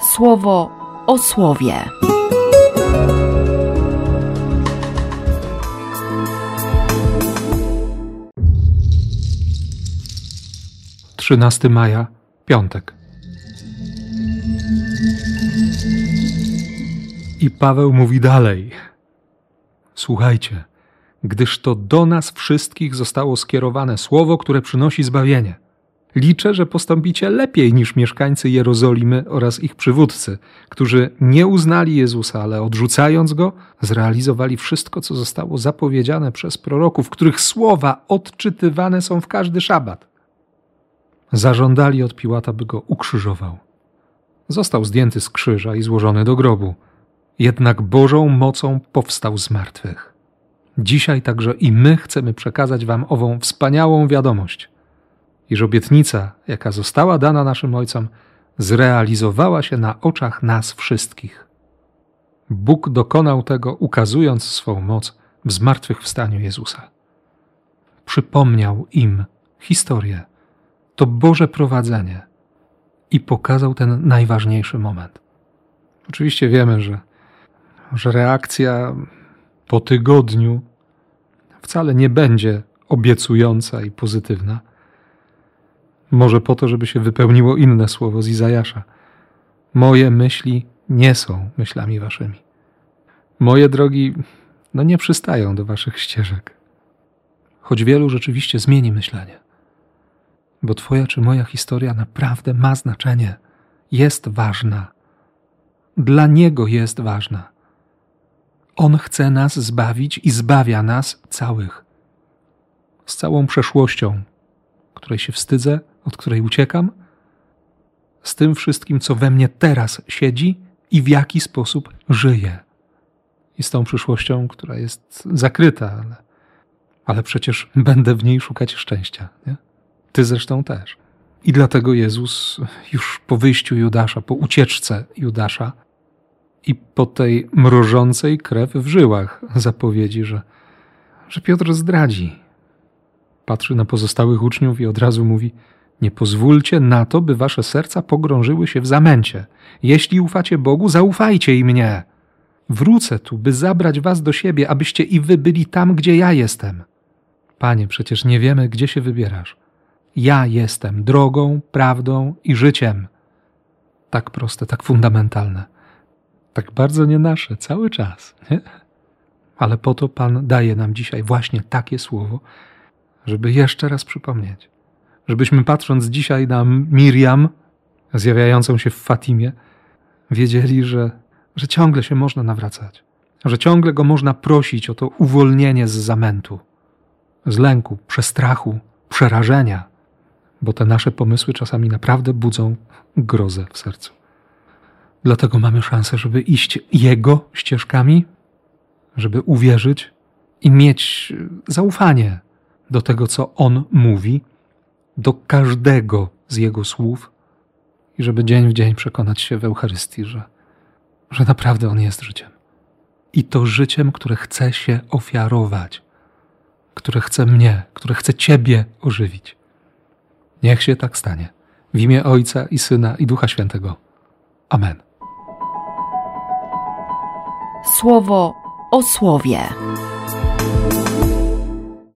słowo o słowie. Trzynasty maja, piątek. I Paweł mówi dalej. Słuchajcie, gdyż to do nas wszystkich zostało skierowane słowo, które przynosi zbawienie. Liczę, że postąpicie lepiej niż mieszkańcy Jerozolimy oraz ich przywódcy, którzy nie uznali Jezusa, ale odrzucając go, zrealizowali wszystko, co zostało zapowiedziane przez proroków, których słowa odczytywane są w każdy szabat. Zażądali od Piłata, by go ukrzyżował. Został zdjęty z krzyża i złożony do grobu. Jednak Bożą mocą powstał z martwych. Dzisiaj także i my chcemy przekazać Wam ową wspaniałą wiadomość – iż obietnica, jaka została dana naszym ojcom, zrealizowała się na oczach nas wszystkich. Bóg dokonał tego, ukazując swą moc w zmartwychwstaniu Jezusa. Przypomniał im historię, to Boże prowadzenie i pokazał ten najważniejszy moment. Oczywiście wiemy, że, że reakcja po tygodniu wcale nie będzie obiecująca i pozytywna może po to, żeby się wypełniło inne słowo z Izajasza. Moje myśli nie są myślami waszymi. Moje drogi, no nie przystają do waszych ścieżek. Choć wielu rzeczywiście zmieni myślenie. Bo twoja czy moja historia naprawdę ma znaczenie, jest ważna. Dla Niego jest ważna. On chce nas zbawić i zbawia nas całych. Z całą przeszłością, której się wstydzę, od której uciekam, z tym wszystkim, co we mnie teraz siedzi i w jaki sposób żyję. I z tą przyszłością, która jest zakryta, ale, ale przecież będę w niej szukać szczęścia. Nie? Ty zresztą też. I dlatego Jezus już po wyjściu Judasza, po ucieczce Judasza i po tej mrożącej krew w żyłach zapowiedzi, że, że Piotr zdradzi. Patrzy na pozostałych uczniów i od razu mówi – nie pozwólcie na to, by wasze serca pogrążyły się w zamęcie. Jeśli ufacie Bogu, zaufajcie i mnie. Wrócę tu, by zabrać was do siebie, abyście i wy byli tam, gdzie ja jestem. Panie, przecież nie wiemy, gdzie się wybierasz. Ja jestem drogą, prawdą i życiem. Tak proste, tak fundamentalne. Tak bardzo nie nasze, cały czas. Nie? Ale po to Pan daje nam dzisiaj właśnie takie słowo, żeby jeszcze raz przypomnieć żebyśmy patrząc dzisiaj na Miriam, zjawiającą się w Fatimie, wiedzieli, że, że ciągle się można nawracać, że ciągle go można prosić o to uwolnienie z zamętu, z lęku, przestrachu, przerażenia, bo te nasze pomysły czasami naprawdę budzą grozę w sercu. Dlatego mamy szansę, żeby iść Jego ścieżkami, żeby uwierzyć i mieć zaufanie do tego, co On mówi, do każdego z Jego słów i żeby dzień w dzień przekonać się w Eucharystii, że, że naprawdę On jest życiem. I to życiem, które chce się ofiarować, które chce mnie, które chce Ciebie ożywić. Niech się tak stanie. W imię Ojca i Syna i Ducha Świętego. Amen. Słowo o słowie.